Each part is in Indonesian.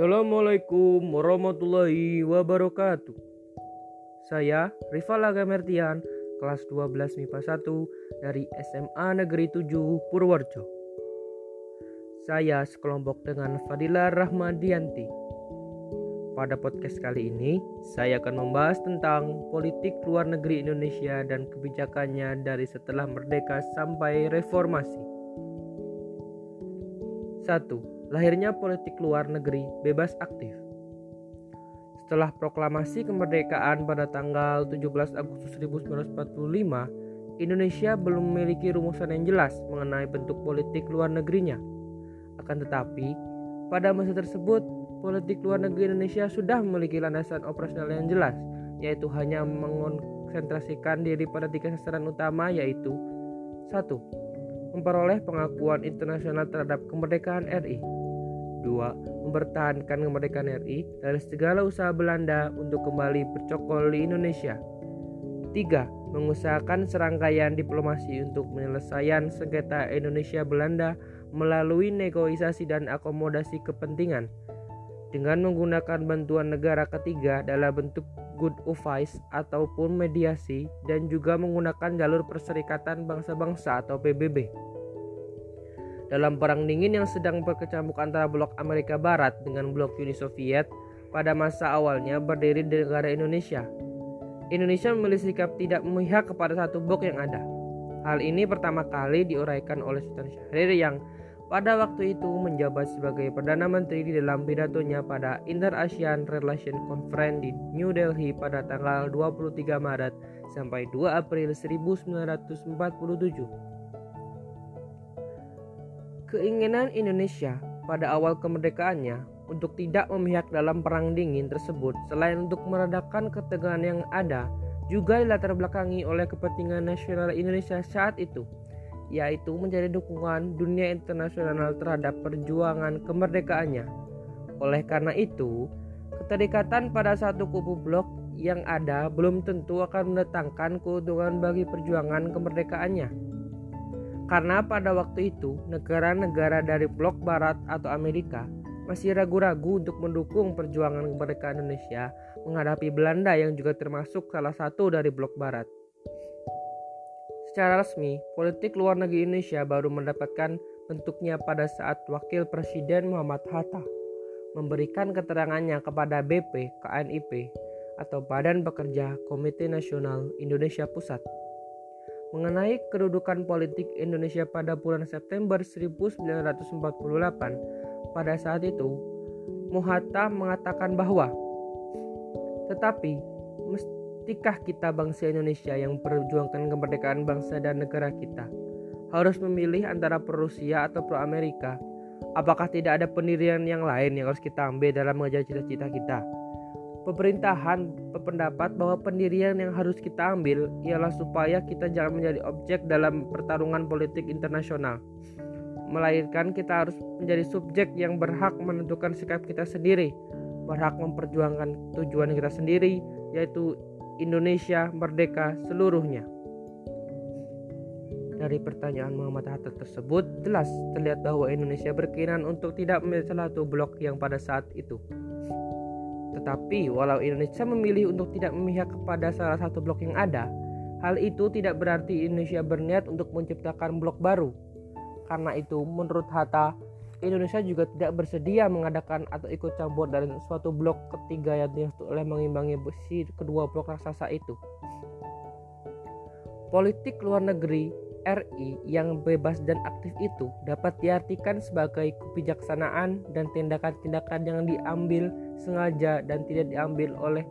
Assalamualaikum warahmatullahi wabarakatuh. Saya Rival Agamertian, kelas 12 MIPA 1 dari SMA Negeri 7 Purworejo. Saya sekelompok dengan Fadila Rahmadianti. Pada podcast kali ini, saya akan membahas tentang politik luar negeri Indonesia dan kebijakannya dari setelah merdeka sampai reformasi. 1. Lahirnya politik luar negeri bebas aktif. Setelah proklamasi kemerdekaan pada tanggal 17 Agustus 1945, Indonesia belum memiliki rumusan yang jelas mengenai bentuk politik luar negerinya. Akan tetapi, pada masa tersebut, politik luar negeri Indonesia sudah memiliki landasan operasional yang jelas, yaitu hanya mengonsentrasikan diri pada tiga sasaran utama yaitu 1. Memperoleh pengakuan internasional terhadap kemerdekaan RI 2. Mempertahankan kemerdekaan RI dari segala usaha Belanda untuk kembali bercokol di Indonesia. 3. Mengusahakan serangkaian diplomasi untuk penyelesaian sengketa Indonesia-Belanda melalui negosiasi dan akomodasi kepentingan dengan menggunakan bantuan negara ketiga dalam bentuk good advice ataupun mediasi dan juga menggunakan jalur perserikatan bangsa-bangsa atau PBB. Dalam perang dingin yang sedang berkecamuk antara blok Amerika Barat dengan blok Uni Soviet pada masa awalnya berdiri di negara Indonesia. Indonesia memilih sikap tidak memihak kepada satu blok yang ada. Hal ini pertama kali diuraikan oleh Sultan Syahrir yang pada waktu itu menjabat sebagai Perdana Menteri di dalam pidatonya pada Inter-ASEAN Relation Conference di New Delhi pada tanggal 23 Maret sampai 2 April 1947. Keinginan Indonesia pada awal kemerdekaannya untuk tidak memihak dalam perang dingin tersebut selain untuk meredakan ketegangan yang ada juga dilatar belakangi oleh kepentingan nasional Indonesia saat itu yaitu menjadi dukungan dunia internasional terhadap perjuangan kemerdekaannya. Oleh karena itu, keterikatan pada satu kubu blok yang ada belum tentu akan mendatangkan keuntungan bagi perjuangan kemerdekaannya. Karena pada waktu itu negara-negara dari blok barat atau Amerika masih ragu-ragu untuk mendukung perjuangan kemerdekaan Indonesia menghadapi Belanda yang juga termasuk salah satu dari blok barat. Secara resmi, politik luar negeri Indonesia baru mendapatkan bentuknya pada saat Wakil Presiden Muhammad Hatta memberikan keterangannya kepada BP KNIP atau Badan Pekerja Komite Nasional Indonesia Pusat mengenai kedudukan politik Indonesia pada bulan September 1948. Pada saat itu, Muhatta mengatakan bahwa tetapi mestikah kita bangsa Indonesia yang perjuangkan kemerdekaan bangsa dan negara kita harus memilih antara pro Rusia atau pro Amerika? Apakah tidak ada pendirian yang lain yang harus kita ambil dalam mengejar cita-cita kita? Pemerintahan berpendapat bahwa pendirian yang harus kita ambil ialah supaya kita jangan menjadi objek dalam pertarungan politik internasional. Melainkan kita harus menjadi subjek yang berhak menentukan sikap kita sendiri, berhak memperjuangkan tujuan kita sendiri, yaitu Indonesia merdeka seluruhnya. Dari pertanyaan Muhammad Hatta tersebut, jelas terlihat bahwa Indonesia berkeinginan untuk tidak salah satu blok yang pada saat itu. Tetapi walau Indonesia memilih untuk tidak memihak kepada salah satu blok yang ada, hal itu tidak berarti Indonesia berniat untuk menciptakan blok baru. Karena itu, menurut Hatta, Indonesia juga tidak bersedia mengadakan atau ikut campur dalam suatu blok ketiga yang dimaksud oleh mengimbangi besi kedua blok raksasa itu. Politik luar negeri RI yang bebas dan aktif itu dapat diartikan sebagai kebijaksanaan dan tindakan-tindakan yang diambil sengaja dan tidak diambil oleh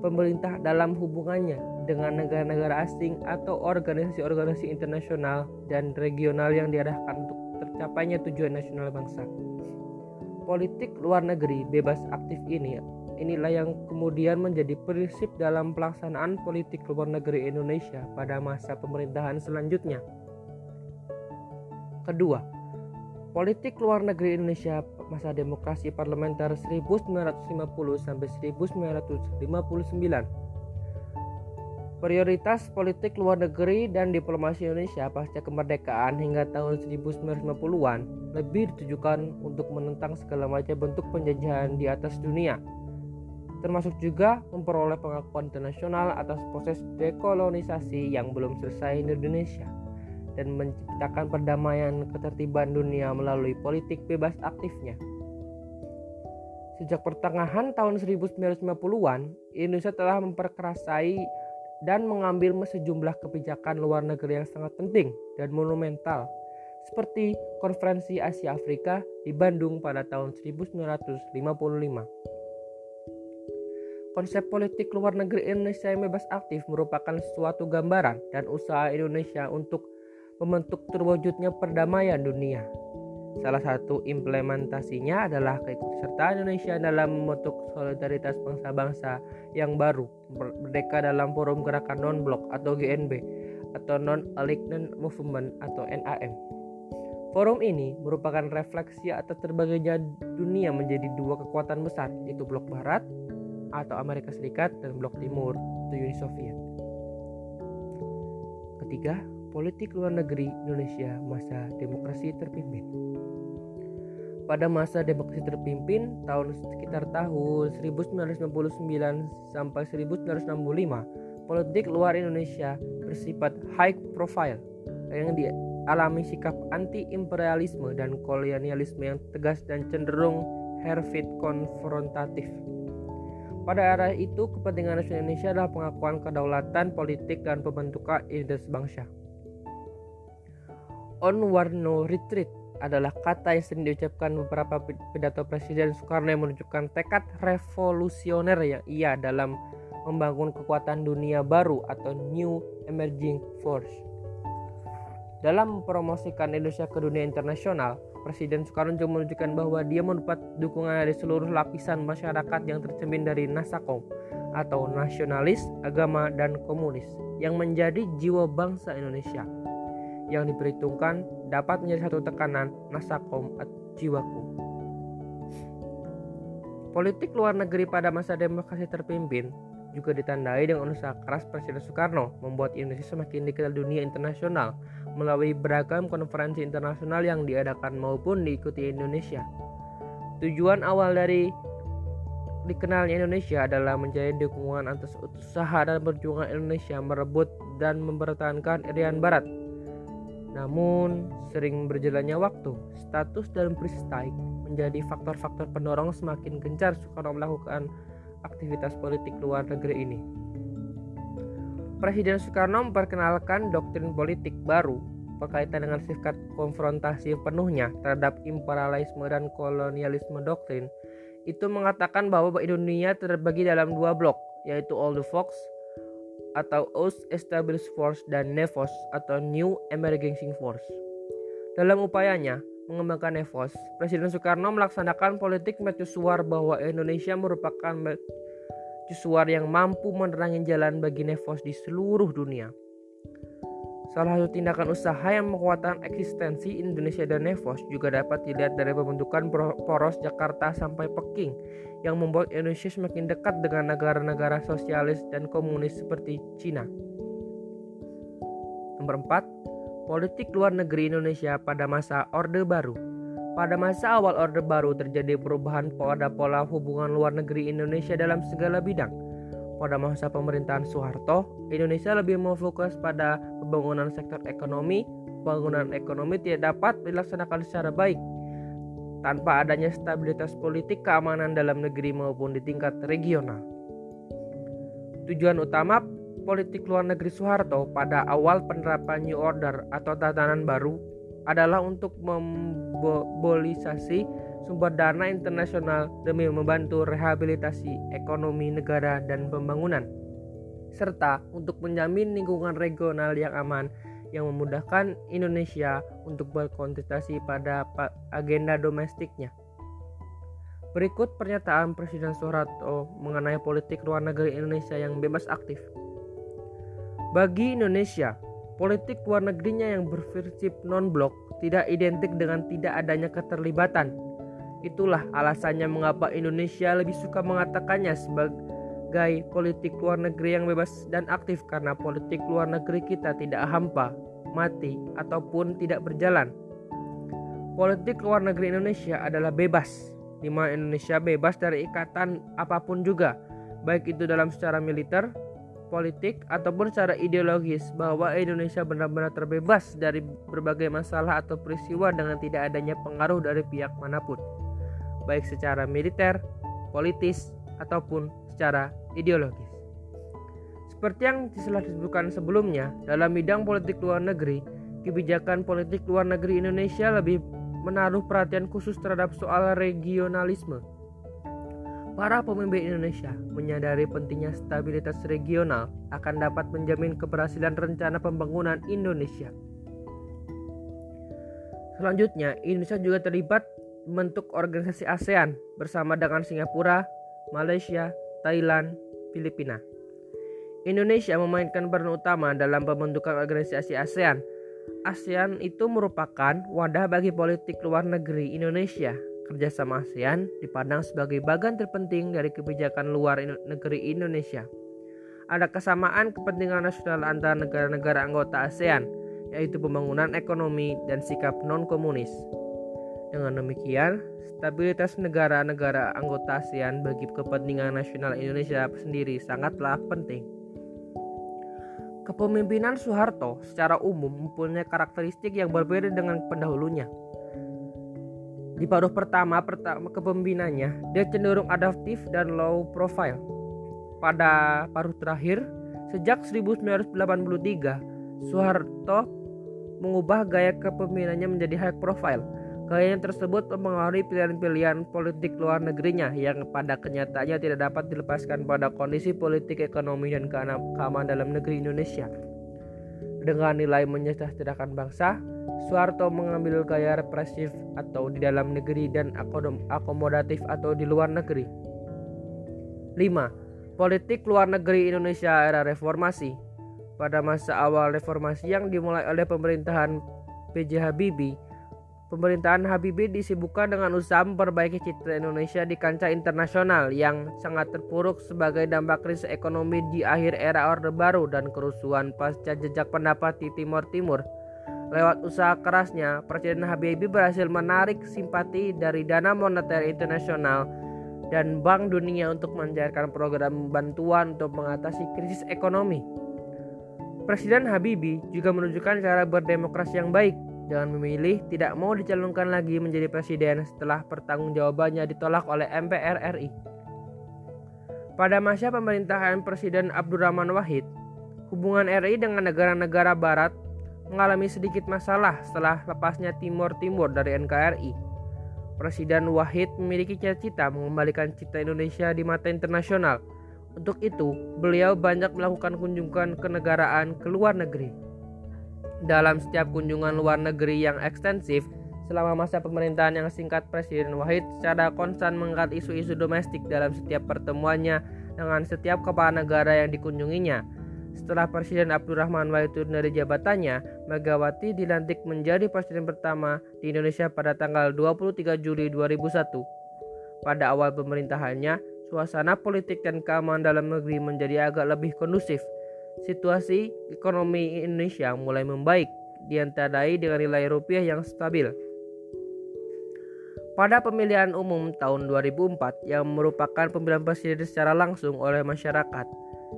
pemerintah dalam hubungannya dengan negara-negara asing atau organisasi-organisasi internasional dan regional yang diarahkan untuk tercapainya tujuan nasional bangsa. Politik luar negeri bebas aktif ini inilah yang kemudian menjadi prinsip dalam pelaksanaan politik luar negeri Indonesia pada masa pemerintahan selanjutnya. Kedua, politik luar negeri Indonesia masa demokrasi parlementer 1950 sampai 1959. Prioritas politik luar negeri dan diplomasi Indonesia pasca kemerdekaan hingga tahun 1950-an lebih ditujukan untuk menentang segala macam bentuk penjajahan di atas dunia, termasuk juga memperoleh pengakuan internasional atas proses dekolonisasi yang belum selesai di Indonesia dan menciptakan perdamaian ketertiban dunia melalui politik bebas aktifnya. Sejak pertengahan tahun 1950-an, Indonesia telah memperkerasai dan mengambil sejumlah kebijakan luar negeri yang sangat penting dan monumental seperti Konferensi Asia Afrika di Bandung pada tahun 1955. Konsep politik luar negeri Indonesia yang bebas aktif merupakan suatu gambaran dan usaha Indonesia untuk membentuk terwujudnya perdamaian dunia. Salah satu implementasinya adalah keikutsertaan Indonesia dalam membentuk solidaritas bangsa-bangsa yang baru, merdeka dalam forum gerakan non-blok atau GNB atau Non-Alignment Movement atau NAM. Forum ini merupakan refleksi atas terbaginya dunia menjadi dua kekuatan besar, yaitu blok barat atau Amerika Serikat dan blok timur atau Uni Soviet. Ketiga, politik luar negeri Indonesia masa demokrasi terpimpin. Pada masa demokrasi terpimpin tahun sekitar tahun 1999 sampai 1965, politik luar Indonesia bersifat high profile yang dialami sikap anti-imperialisme dan kolonialisme yang tegas dan cenderung herfit konfrontatif. Pada era itu, kepentingan nasional Indonesia adalah pengakuan kedaulatan politik dan pembentukan identitas bangsa. On war no retreat adalah kata yang sering diucapkan beberapa pidato Presiden Soekarno yang menunjukkan tekad revolusioner yang ia dalam membangun kekuatan dunia baru atau New Emerging Force. Dalam mempromosikan Indonesia ke dunia internasional, Presiden Soekarno juga menunjukkan bahwa dia mendapat dukungan dari seluruh lapisan masyarakat yang tercermin dari Nasakom atau nasionalis, agama, dan komunis yang menjadi jiwa bangsa Indonesia yang diperhitungkan dapat menjadi satu tekanan nasakom atau jiwaku. Politik luar negeri pada masa demokrasi terpimpin juga ditandai dengan usaha keras Presiden Soekarno membuat Indonesia semakin dikenal dunia internasional melalui beragam konferensi internasional yang diadakan maupun diikuti Indonesia. Tujuan awal dari dikenalnya Indonesia adalah menjadi dukungan atas usaha dan perjuangan Indonesia merebut dan mempertahankan Irian Barat namun, sering berjalannya waktu, status dan prestige menjadi faktor-faktor pendorong semakin gencar Soekarno melakukan aktivitas politik luar negeri ini. Presiden Soekarno memperkenalkan doktrin politik baru berkaitan dengan sifat konfrontasi penuhnya terhadap imperialisme dan kolonialisme doktrin itu mengatakan bahwa Indonesia terbagi dalam dua blok yaitu Old Fox atau Ost Established Force dan NEVOS atau New Emerging Force. Dalam upayanya mengembangkan NEVOS, Presiden Soekarno melaksanakan politik mercusuar bahwa Indonesia merupakan mercusuar yang mampu menerangi jalan bagi NEVOS di seluruh dunia. Salah satu tindakan usaha yang menguatkan eksistensi Indonesia dan Nevos juga dapat dilihat dari pembentukan poros Jakarta sampai Peking yang membuat Indonesia semakin dekat dengan negara-negara sosialis dan komunis seperti Cina. Nomor 4, politik luar negeri Indonesia pada masa Orde Baru. Pada masa awal Orde Baru terjadi perubahan pada pola hubungan luar negeri Indonesia dalam segala bidang pada masa pemerintahan Soeharto, Indonesia lebih memfokus pada pembangunan sektor ekonomi. Pembangunan ekonomi tidak dapat dilaksanakan secara baik tanpa adanya stabilitas politik keamanan dalam negeri maupun di tingkat regional. Tujuan utama politik luar negeri Soeharto pada awal penerapan New Order atau tatanan baru adalah untuk membolisasi sumber dana internasional demi membantu rehabilitasi ekonomi negara dan pembangunan, serta untuk menjamin lingkungan regional yang aman yang memudahkan Indonesia untuk berkontestasi pada agenda domestiknya. Berikut pernyataan Presiden Soeharto mengenai politik luar negeri Indonesia yang bebas aktif. Bagi Indonesia, politik luar negerinya yang berprinsip non-blok tidak identik dengan tidak adanya keterlibatan Itulah alasannya mengapa Indonesia lebih suka mengatakannya sebagai politik luar negeri yang bebas dan aktif karena politik luar negeri kita tidak hampa, mati, ataupun tidak berjalan. Politik luar negeri Indonesia adalah bebas, di mana Indonesia bebas dari ikatan apa pun juga, baik itu dalam secara militer, politik, ataupun secara ideologis bahwa Indonesia benar-benar terbebas dari berbagai masalah atau peristiwa dengan tidak adanya pengaruh dari pihak mana pun, baik secara militer, politis, ataupun secara ideologis. Seperti yang telah disebutkan sebelumnya, dalam bidang politik luar negeri, kebijakan politik luar negeri Indonesia lebih menaruh perhatian khusus terhadap soal regionalisme Para pemimpin Indonesia menyadari pentingnya stabilitas regional akan dapat menjamin keberhasilan rencana pembangunan Indonesia. Selanjutnya, Indonesia juga terlibat membentuk organisasi ASEAN bersama dengan Singapura, Malaysia, Thailand, Filipina. Indonesia memainkan peran utama dalam pembentukan organisasi ASEAN. ASEAN itu merupakan wadah bagi politik luar negeri Indonesia Kerjasama ASEAN dipandang sebagai bagian terpenting dari kebijakan luar negeri Indonesia. Ada kesamaan kepentingan nasional antara negara-negara anggota ASEAN, yaitu pembangunan ekonomi dan sikap non-komunis. Dengan demikian, stabilitas negara-negara anggota ASEAN bagi kepentingan nasional Indonesia sendiri sangatlah penting. Kepemimpinan Soeharto secara umum mempunyai karakteristik yang berbeda dengan pendahulunya. Di paruh pertama, pertama kepemimpinannya, dia cenderung adaptif dan low profile. Pada paruh terakhir, sejak 1983, Soeharto mengubah gaya kepemimpinannya menjadi high profile. Gaya yang tersebut mempengaruhi pilihan-pilihan politik luar negerinya yang pada kenyataannya tidak dapat dilepaskan pada kondisi politik, ekonomi, dan keamanan dalam negeri Indonesia. Dengan nilai menyejahterakan bangsa, Soeharto mengambil gaya represif atau di dalam negeri dan akomodatif atau di luar negeri. 5. Politik luar negeri Indonesia era reformasi. Pada masa awal reformasi yang dimulai oleh pemerintahan PJ Habibie, pemerintahan Habibie disibukkan dengan usaha memperbaiki citra Indonesia di kancah internasional yang sangat terpuruk sebagai dampak krisis ekonomi di akhir era Orde Baru dan kerusuhan pasca jejak pendapat di Timur Timur. Lewat usaha kerasnya, Presiden Habibie berhasil menarik simpati dari Dana Moneter Internasional dan Bank Dunia untuk mencairkan program bantuan untuk mengatasi krisis ekonomi. Presiden Habibie juga menunjukkan cara berdemokrasi yang baik dengan memilih tidak mau dicalonkan lagi menjadi presiden setelah pertanggungjawabannya ditolak oleh MPR RI. Pada masa pemerintahan Presiden Abdurrahman Wahid, hubungan RI dengan negara-negara barat mengalami sedikit masalah setelah lepasnya Timur Timur dari NKRI. Presiden Wahid memiliki cita-cita mengembalikan cita Indonesia di mata internasional. Untuk itu, beliau banyak melakukan kunjungan kenegaraan ke luar negeri. Dalam setiap kunjungan luar negeri yang ekstensif, selama masa pemerintahan yang singkat Presiden Wahid secara konstan mengangkat isu-isu domestik dalam setiap pertemuannya dengan setiap kepala negara yang dikunjunginya setelah Presiden Abdurrahman Wahid turun dari jabatannya, Megawati dilantik menjadi presiden pertama di Indonesia pada tanggal 23 Juli 2001. Pada awal pemerintahannya, suasana politik dan keamanan dalam negeri menjadi agak lebih kondusif. Situasi ekonomi Indonesia mulai membaik, diantarai dengan nilai rupiah yang stabil. Pada pemilihan umum tahun 2004 yang merupakan pemilihan presiden secara langsung oleh masyarakat,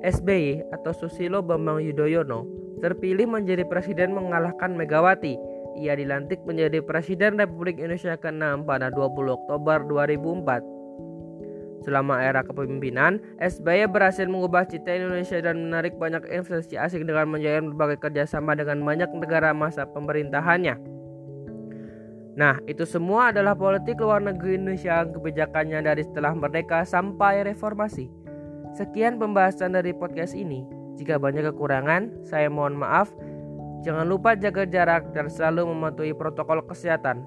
SBY atau Susilo Bambang Yudhoyono terpilih menjadi presiden mengalahkan Megawati. Ia dilantik menjadi Presiden Republik Indonesia ke-6 pada 20 Oktober 2004. Selama era kepemimpinan, SBY berhasil mengubah cita Indonesia dan menarik banyak investasi asing dengan menjalin berbagai kerjasama dengan banyak negara masa pemerintahannya. Nah, itu semua adalah politik luar negeri Indonesia kebijakannya dari setelah merdeka sampai reformasi. Sekian pembahasan dari podcast ini. Jika banyak kekurangan, saya mohon maaf. Jangan lupa jaga jarak dan selalu mematuhi protokol kesehatan.